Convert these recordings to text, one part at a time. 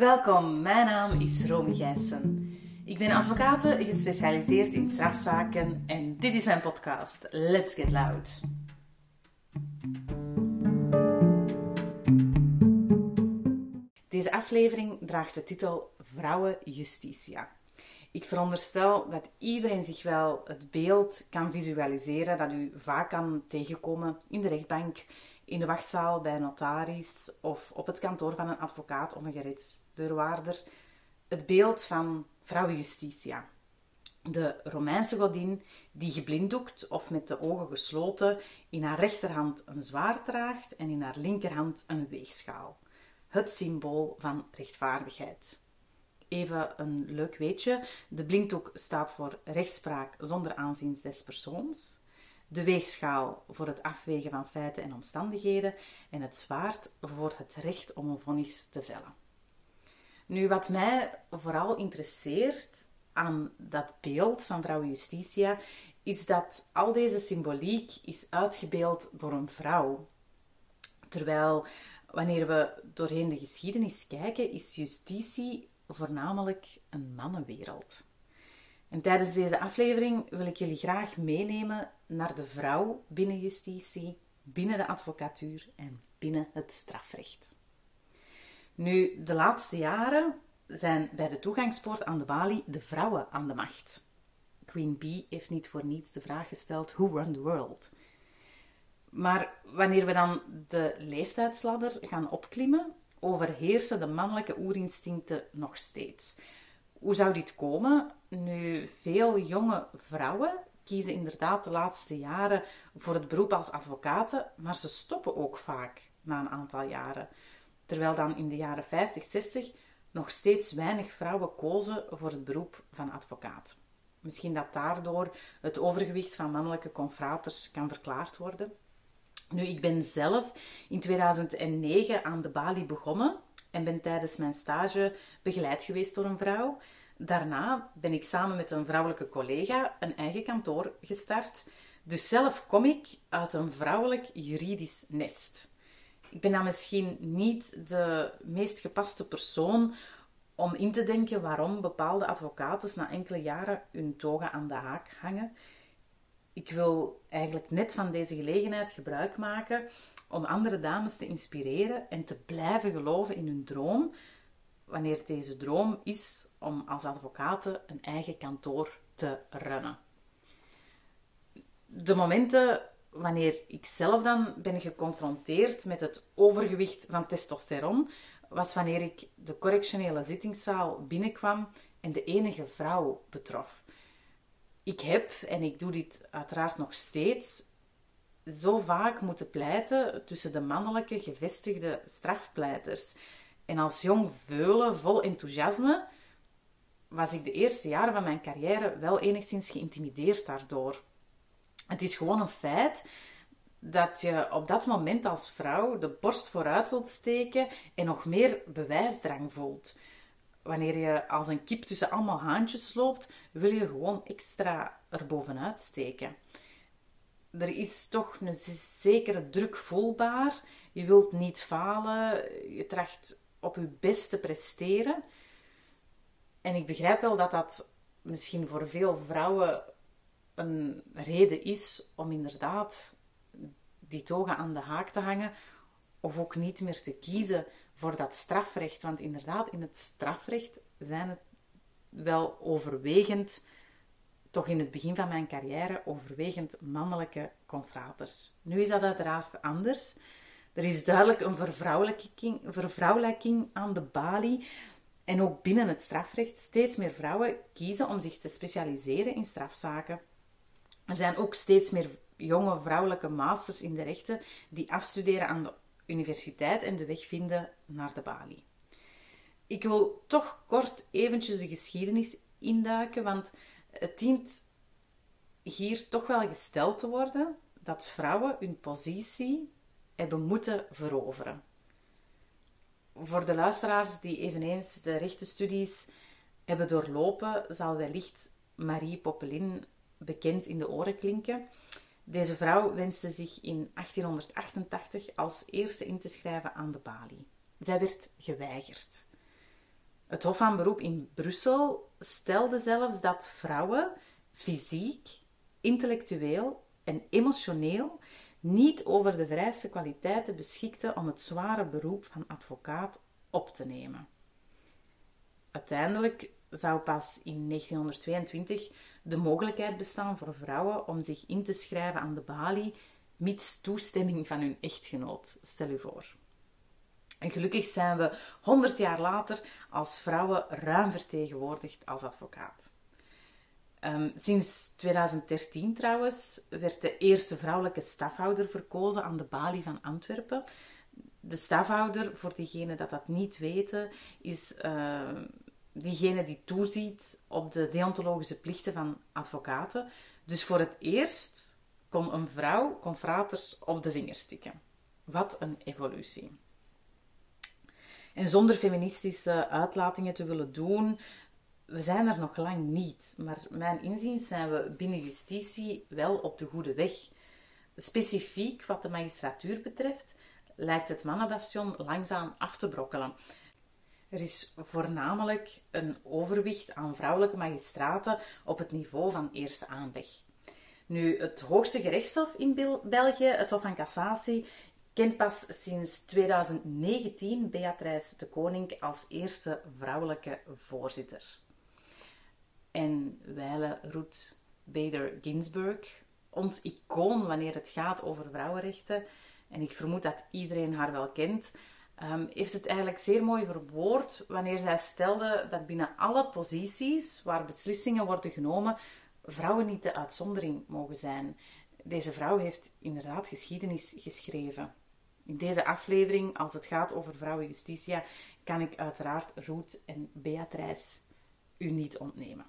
Welkom, mijn naam is Romy Gijssen. Ik ben advocaat gespecialiseerd in strafzaken en dit is mijn podcast Let's Get Loud. Deze aflevering draagt de titel Vrouwen Justitia. Ik veronderstel dat iedereen zich wel het beeld kan visualiseren dat u vaak kan tegenkomen in de rechtbank, in de wachtzaal bij een notaris of op het kantoor van een advocaat of een gerechtsdeurwaarder. Het beeld van vrouwen Justitia. De Romeinse godin die geblinddoekt of met de ogen gesloten in haar rechterhand een zwaard draagt en in haar linkerhand een weegschaal. Het symbool van rechtvaardigheid. Even een leuk weetje. De blinddoek staat voor rechtspraak zonder aanzien des persoons. De weegschaal voor het afwegen van feiten en omstandigheden. En het zwaard voor het recht om een vonnis te vellen. Nu, wat mij vooral interesseert aan dat beeld van vrouw Justitia, is dat al deze symboliek is uitgebeeld door een vrouw. Terwijl wanneer we doorheen de geschiedenis kijken, is justitie voornamelijk een mannenwereld. En tijdens deze aflevering wil ik jullie graag meenemen naar de vrouw binnen justitie, binnen de advocatuur en binnen het strafrecht. Nu, de laatste jaren zijn bij de toegangspoort aan de balie de vrouwen aan de macht. Queen Bee heeft niet voor niets de vraag gesteld: Who run the world? Maar wanneer we dan de leeftijdsladder gaan opklimmen, overheersen de mannelijke oerinstincten nog steeds. Hoe zou dit komen? Nu, veel jonge vrouwen kiezen inderdaad de laatste jaren voor het beroep als advocaten, maar ze stoppen ook vaak na een aantal jaren. Terwijl dan in de jaren 50, 60 nog steeds weinig vrouwen kozen voor het beroep van advocaat. Misschien dat daardoor het overgewicht van mannelijke confraters kan verklaard worden. Nu, ik ben zelf in 2009 aan de Bali begonnen en ben tijdens mijn stage begeleid geweest door een vrouw. Daarna ben ik samen met een vrouwelijke collega een eigen kantoor gestart. Dus zelf kom ik uit een vrouwelijk juridisch nest. Ik ben dan misschien niet de meest gepaste persoon om in te denken waarom bepaalde advocaten na enkele jaren hun toga aan de haak hangen ik wil eigenlijk net van deze gelegenheid gebruik maken om andere dames te inspireren en te blijven geloven in hun droom, wanneer deze droom is om als advocaten een eigen kantoor te runnen. De momenten wanneer ik zelf dan ben geconfronteerd met het overgewicht van testosteron, was wanneer ik de correctionele zittingszaal binnenkwam en de enige vrouw betrof ik heb, en ik doe dit uiteraard nog steeds, zo vaak moeten pleiten tussen de mannelijke gevestigde strafpleiters. En als jong veulen vol enthousiasme was ik de eerste jaren van mijn carrière wel enigszins geïntimideerd daardoor. Het is gewoon een feit dat je op dat moment als vrouw de borst vooruit wilt steken en nog meer bewijsdrang voelt wanneer je als een kip tussen allemaal haantjes loopt, wil je gewoon extra erbovenuit steken. Er is toch een zekere druk voelbaar. Je wilt niet falen. Je tracht op je best te presteren. En ik begrijp wel dat dat misschien voor veel vrouwen een reden is om inderdaad die toga aan de haak te hangen. Of ook niet meer te kiezen voor dat strafrecht. Want inderdaad, in het strafrecht zijn het wel overwegend, toch in het begin van mijn carrière, overwegend mannelijke confraters. Nu is dat uiteraard anders. Er is duidelijk een vervrouwelijking, vervrouwelijking aan de balie. En ook binnen het strafrecht steeds meer vrouwen kiezen om zich te specialiseren in strafzaken. Er zijn ook steeds meer jonge vrouwelijke masters in de rechten die afstuderen aan de universiteit en de weg vinden naar de balie. Ik wil toch kort eventjes de geschiedenis induiken, want het dient hier toch wel gesteld te worden dat vrouwen hun positie hebben moeten veroveren. Voor de luisteraars die eveneens de rechtenstudies hebben doorlopen, zal wellicht Marie Popelin bekend in de oren klinken. Deze vrouw wenste zich in 1888 als eerste in te schrijven aan de balie. Zij werd geweigerd. Het Hof van Beroep in Brussel stelde zelfs dat vrouwen fysiek, intellectueel en emotioneel niet over de vereiste kwaliteiten beschikten om het zware beroep van advocaat op te nemen. Uiteindelijk zou pas in 1922 de mogelijkheid bestaan voor vrouwen om zich in te schrijven aan de balie, mits toestemming van hun echtgenoot. Stel u voor. En gelukkig zijn we 100 jaar later als vrouwen ruim vertegenwoordigd als advocaat. Ehm, sinds 2013 trouwens werd de eerste vrouwelijke stafhouder verkozen aan de balie van Antwerpen. De stafhouder, voor diegenen dat dat niet weten, is uh, diegene die toeziet op de deontologische plichten van advocaten. Dus voor het eerst kon een vrouw confraters op de vingers stikken. Wat een evolutie. En zonder feministische uitlatingen te willen doen, we zijn er nog lang niet. Maar mijn inziens zijn we binnen justitie wel op de goede weg. Specifiek wat de magistratuur betreft, lijkt het mannenbastion langzaam af te brokkelen. Er is voornamelijk een overwicht aan vrouwelijke magistraten op het niveau van eerste aanleg. Nu, het hoogste gerechtshof in België, het Hof van Cassatie, kent pas sinds 2019 Beatrice de Koning als eerste vrouwelijke voorzitter. En wijle Ruth Bader Ginsburg, ons icoon wanneer het gaat over vrouwenrechten, en ik vermoed dat iedereen haar wel kent, um, heeft het eigenlijk zeer mooi verwoord wanneer zij stelde dat binnen alle posities waar beslissingen worden genomen, vrouwen niet de uitzondering mogen zijn. Deze vrouw heeft inderdaad geschiedenis geschreven. In deze aflevering, als het gaat over vrouwen justitia, kan ik uiteraard Ruth en Beatrice u niet ontnemen.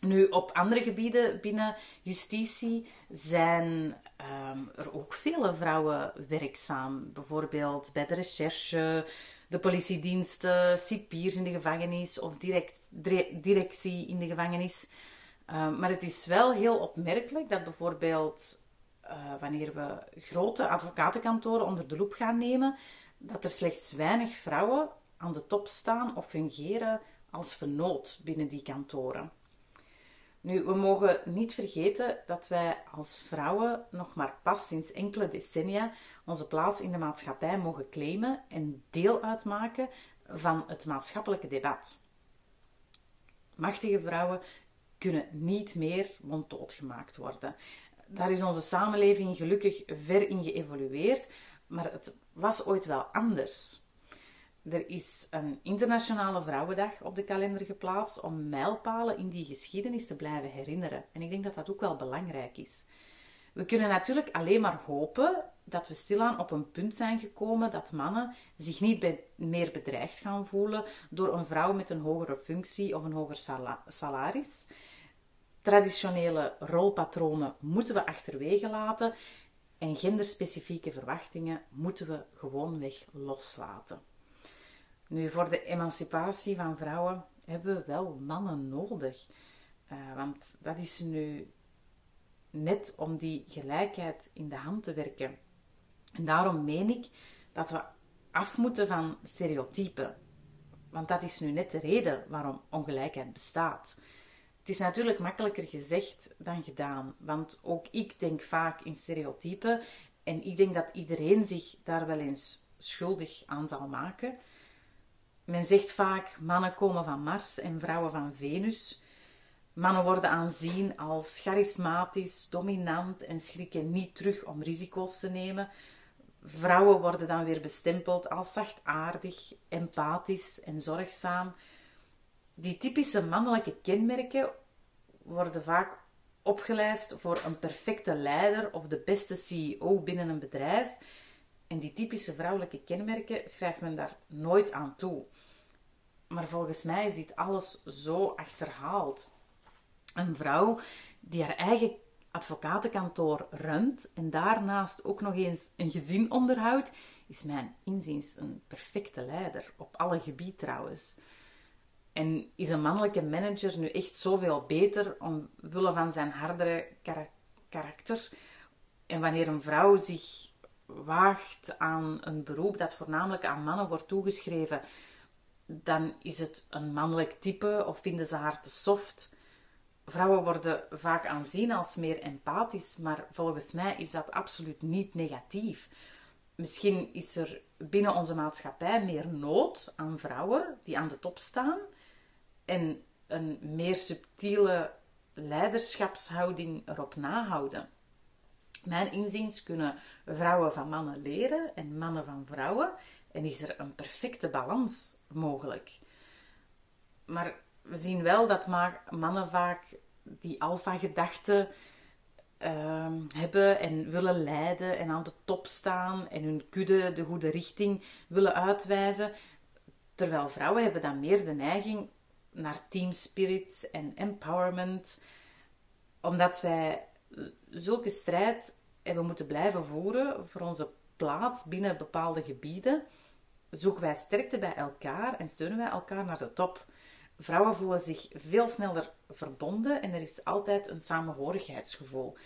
Nu, op andere gebieden binnen justitie zijn ehm, er ook vele vrouwen werkzaam. Bijvoorbeeld bij de recherche, de politiediensten, cipiers in de gevangenis of direct, directie in de gevangenis. Ehm, maar het is wel heel opmerkelijk dat bijvoorbeeld uh, wanneer we grote advocatenkantoren onder de loep gaan nemen, dat er slechts weinig vrouwen aan de top staan of fungeren als vernoot binnen die kantoren. Nu, we mogen niet vergeten dat wij als vrouwen nog maar pas sinds enkele decennia onze plaats in de maatschappij mogen claimen en deel uitmaken van het maatschappelijke debat. Machtige vrouwen kunnen niet meer monddood gemaakt worden. Daar is onze samenleving gelukkig ver in geëvolueerd, maar het was ooit wel anders. Er is een internationale vrouwendag op de kalender geplaatst om mijlpalen in die geschiedenis te blijven herinneren. En ik denk dat dat ook wel belangrijk is. We kunnen natuurlijk alleen maar hopen dat we stilaan op een punt zijn gekomen dat mannen zich niet meer bedreigd gaan voelen door een vrouw met een hogere functie of een hoger salaris. Traditionele rolpatronen moeten we achterwege laten en genderspecifieke verwachtingen moeten we gewoonweg loslaten. Nu, voor de emancipatie van vrouwen hebben we wel mannen nodig. Uh, want dat is nu net om die gelijkheid in de hand te werken. En daarom meen ik dat we af moeten van stereotypen. Want dat is nu net de reden waarom ongelijkheid bestaat. Het is natuurlijk makkelijker gezegd dan gedaan, want ook ik denk vaak in stereotypen en ik denk dat iedereen zich daar wel eens schuldig aan zal maken. Men zegt vaak mannen komen van Mars en vrouwen van Venus. Mannen worden aanzien als charismatisch, dominant en schrikken niet terug om risico's te nemen. Vrouwen worden dan weer bestempeld als zachtaardig, empathisch en zorgzaam. Die typische mannelijke kenmerken worden vaak opgeleid voor een perfecte leider of de beste CEO binnen een bedrijf. En die typische vrouwelijke kenmerken schrijft men daar nooit aan toe. Maar volgens mij is dit alles zo achterhaald. Een vrouw die haar eigen advocatenkantoor runt en daarnaast ook nog eens een gezin onderhoudt, is mijn inziens een perfecte leider. Op alle gebieden trouwens. En is een mannelijke manager nu echt zoveel beter omwille van zijn hardere karakter? En wanneer een vrouw zich waagt aan een beroep dat voornamelijk aan mannen wordt toegeschreven, dan is het een mannelijk type of vinden ze haar te soft. Vrouwen worden vaak aanzien als meer empathisch, maar volgens mij is dat absoluut niet negatief. Misschien is er binnen onze maatschappij meer nood aan vrouwen die aan de top staan en een meer subtiele leiderschapshouding erop nahouden. Mijn inziens kunnen vrouwen van mannen leren en mannen van vrouwen en is er een perfecte balans mogelijk. Maar we zien wel dat mannen vaak die alfa-gedachte ehm, hebben en willen leiden en aan de top staan en hun kudde de goede richting willen uitwijzen. Terwijl vrouwen hebben dan meer de neiging naar team spirit en empowerment, omdat wij zulke strijd hebben moeten blijven voeren voor onze plaats binnen bepaalde gebieden, zoeken wij sterkte bij elkaar en steunen wij elkaar naar de top. Vrouwen voelen zich veel sneller verbonden en er is altijd een samenhorigheidsgevoel.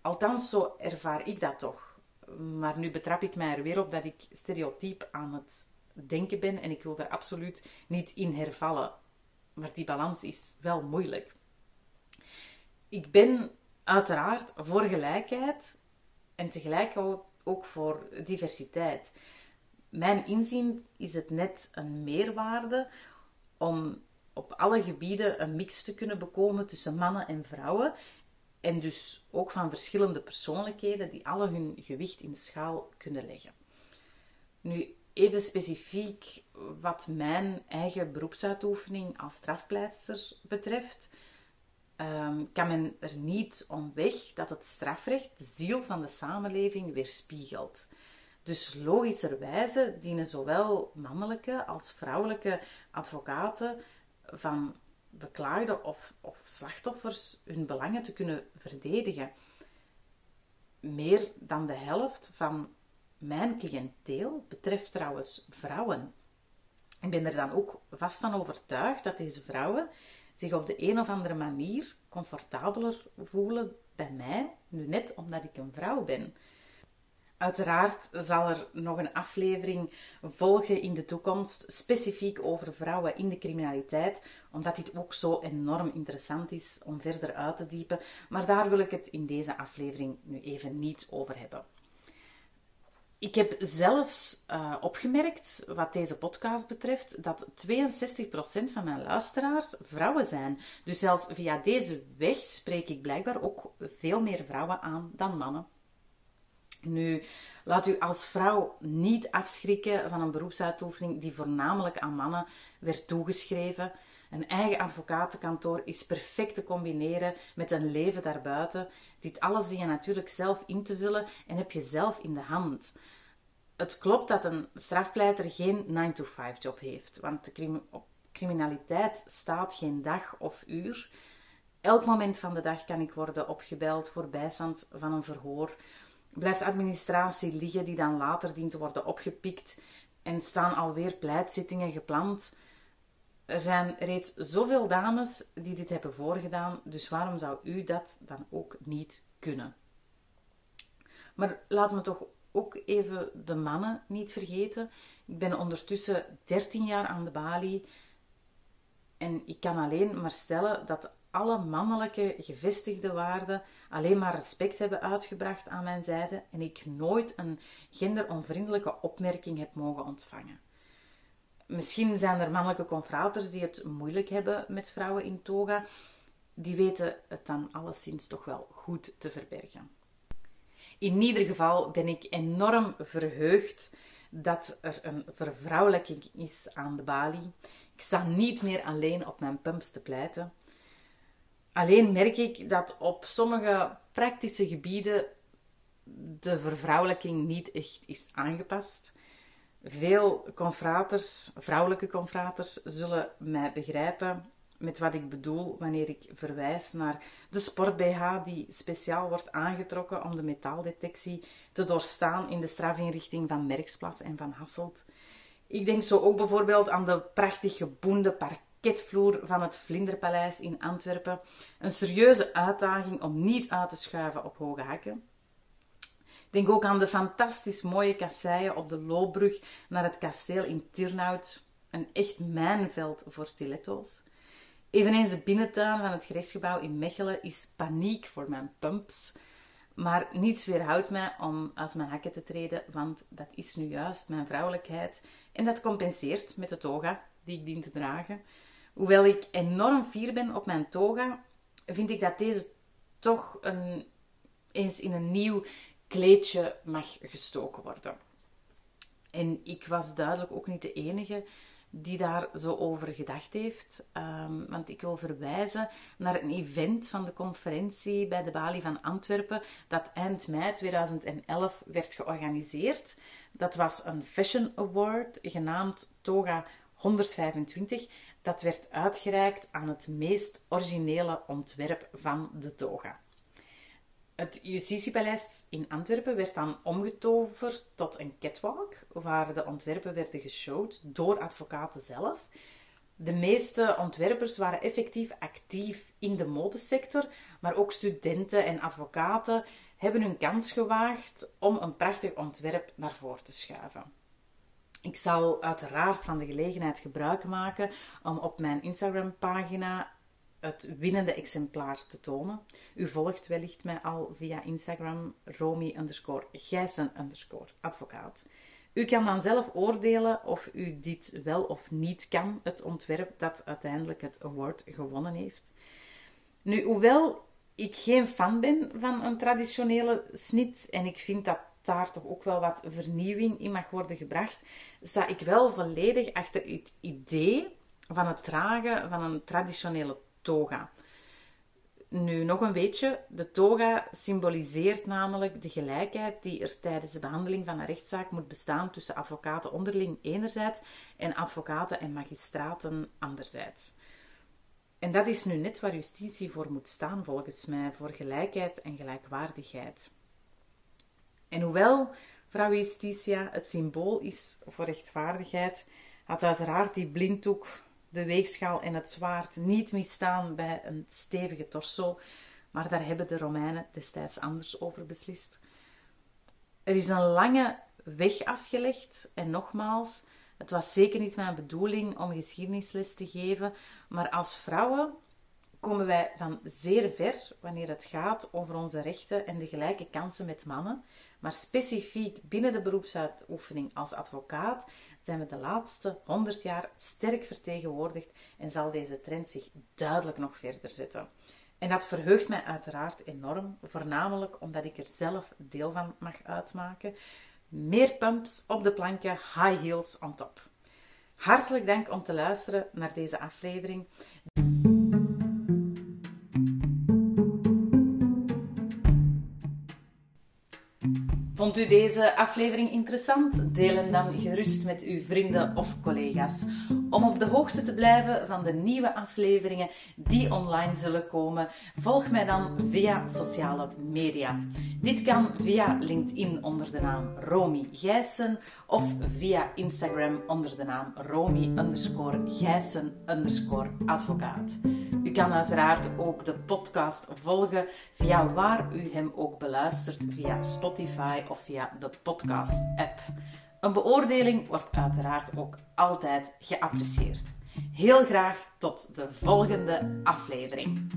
Althans, zo ervaar ik dat toch. Maar nu betrap ik mij er weer op dat ik stereotyp aan het denken ben en ik wil er absoluut niet in hervallen. Maar die balans is wel moeilijk. Ik ben uiteraard voor gelijkheid en tegelijk ook voor diversiteit. Mijn inzien is het net een meerwaarde om op alle gebieden een mix te kunnen bekomen tussen mannen en vrouwen. En dus ook van verschillende persoonlijkheden die alle hun gewicht in de schaal kunnen leggen. Nu, even specifiek wat mijn eigen beroepsuitoefening als strafpleitster betreft, um, kan men er niet om weg dat het strafrecht de ziel van de samenleving weerspiegelt. Dus logischerwijze dienen zowel mannelijke als vrouwelijke advocaten van beklaagden of, of slachtoffers hun belangen te kunnen verdedigen. Meer dan de helft van mijn cliënteel betreft trouwens vrouwen. Ik ben er dan ook vast van overtuigd dat deze vrouwen zich op de een of andere manier comfortabeler voelen bij mij, nu net omdat ik een vrouw ben. Uiteraard zal er nog een aflevering volgen in de toekomst, specifiek over vrouwen in de criminaliteit, omdat dit ook zo enorm interessant is om verder uit te diepen. Maar daar wil ik het in deze aflevering nu even niet over hebben. Ik heb zelfs uh, opgemerkt, wat deze podcast betreft, dat 62% van mijn luisteraars vrouwen zijn. Dus zelfs via deze weg spreek ik blijkbaar ook veel meer vrouwen aan dan mannen. Nu, laat u als vrouw niet afschrikken van een beroepsuitoefening die voornamelijk aan mannen werd toegeschreven. Een eigen advocatenkantoor is perfect te combineren met een leven daarbuiten. Dit alles zie je natuurlijk zelf in te vullen en heb je zelf in de hand. Het klopt dat een strafpleiter geen 9-to-5 job heeft, want de criminaliteit staat geen dag of uur. Elk moment van de dag kan ik worden opgebeld voor bijstand van een verhoor blijft administratie liggen die dan later dient te worden opgepikt en staan alweer pleitzittingen gepland. Er zijn reeds zoveel dames die dit hebben voorgedaan, dus waarom zou u dat dan ook niet kunnen? Maar laten we toch ook even de mannen niet vergeten. Ik ben ondertussen 13 jaar aan de balie en ik kan alleen maar stellen dat alle mannelijke gevestigde waarden alleen maar respect hebben uitgebracht aan mijn zijde en ik nooit een genderonvriendelijke opmerking heb mogen ontvangen. Misschien zijn er mannelijke confraters die het moeilijk hebben met vrouwen in toga. Die weten het dan alleszins toch wel goed te verbergen. In ieder geval ben ik enorm verheugd dat er een vervrouwelijking is aan de balie. Ik sta niet meer alleen op mijn pumps te pleiten. Alleen merk ik dat op sommige praktische gebieden de vervrouwelijking niet echt is aangepast. Veel confraters, vrouwelijke confraters, zullen mij begrijpen met wat ik bedoel wanneer ik verwijs naar de sport-BH die speciaal wordt aangetrokken om de metaaldetectie te doorstaan in de strafinrichting van Merksplas en van Hasselt. Ik denk zo ook bijvoorbeeld aan de prachtig geboende park parketvloer van het Vlinderpaleis in Antwerpen. Een serieuze uitdaging om niet uit te schuiven op hoge hakken. Denk ook aan de fantastisch mooie kasseien op de loopbrug naar het kasteel in Turnhout. een echt mijnveld voor stiletto's. Eveneens de binnentuin van het gerechtsgebouw in Mechelen is paniek voor mijn pumps. Maar niets weerhoudt mij om uit mijn hakken te treden, want dat is nu juist mijn vrouwelijkheid. En dat compenseert met de toga die ik dien te dragen. Hoewel ik enorm fier ben op mijn toga, vind ik dat deze toch een, eens in een nieuw kleedje mag gestoken worden. En ik was duidelijk ook niet de enige die daar zo over gedacht heeft. Ehm, want ik wil verwijzen naar een event van de conferentie bij de Bali van Antwerpen, dat eind mei 2011 werd georganiseerd. Dat was een Fashion Award, genaamd Toga 125. Dat werd uitgereikt aan het meest originele ontwerp van de toga. Het Justitiepaleis in Antwerpen werd dan omgetoverd tot een catwalk, waar de ontwerpen werden geshowd door advocaten zelf. De meeste ontwerpers waren effectief actief in de modesector, maar ook studenten en advocaten hebben hun kans gewaagd om een prachtig ontwerp naar voren te schuiven. Ik zal uiteraard van de gelegenheid gebruik maken om op mijn Instagram-pagina het winnende exemplaar te tonen. U volgt wellicht mij al via Instagram Romy underscore Gijssen underscore advocaat. U kan dan zelf oordelen of u dit wel of niet kan, het ontwerp dat uiteindelijk het award gewonnen heeft. Nu, hoewel ik geen fan ben van een traditionele snit en ik vind dat daar toch ook wel wat vernieuwing in mag worden gebracht, sta ik wel volledig achter het idee van het dragen van een traditionele toga. Nu, nog een beetje. De toga symboliseert namelijk de gelijkheid die er tijdens de behandeling van een rechtszaak moet bestaan tussen advocaten onderling enerzijds en advocaten en magistraten anderzijds. En dat is nu net waar justitie voor moet staan, volgens mij, voor gelijkheid en gelijkwaardigheid. En hoewel vrouw Justitia het symbool is voor rechtvaardigheid, had uiteraard die blinddoek de weegschaal en het zwaard niet misstaan bij een stevige torso, maar daar hebben de Romeinen destijds anders over beslist. Er is een lange weg afgelegd en nogmaals, het was zeker niet mijn bedoeling om geschiedenisles te geven, maar als vrouwen komen wij van zeer ver wanneer het gaat over onze rechten en de gelijke kansen met mannen, maar specifiek binnen de beroepsuitoefening als advocaat zijn we de laatste 100 jaar sterk vertegenwoordigd en zal deze trend zich duidelijk nog verder zetten. En dat verheugt mij uiteraard enorm, voornamelijk omdat ik er zelf deel van mag uitmaken. Meer pumps op de planken, high heels on top. Hartelijk dank om te luisteren naar deze aflevering. Vond u deze aflevering interessant? Deel hem dan gerust met uw vrienden of collega's. Om op de hoogte te blijven van de nieuwe afleveringen die online zullen komen, volg mij dan via sociale media. Dit kan via LinkedIn onder de naam Romy Gijssen of via Instagram onder de naam Romy Gijssen advocaat. U kan uiteraard ook de podcast volgen via waar u hem ook beluistert, via Spotify of via de podcast-app. Een beoordeling wordt uiteraard ook altijd geapprecieerd. Heel graag tot de volgende aflevering.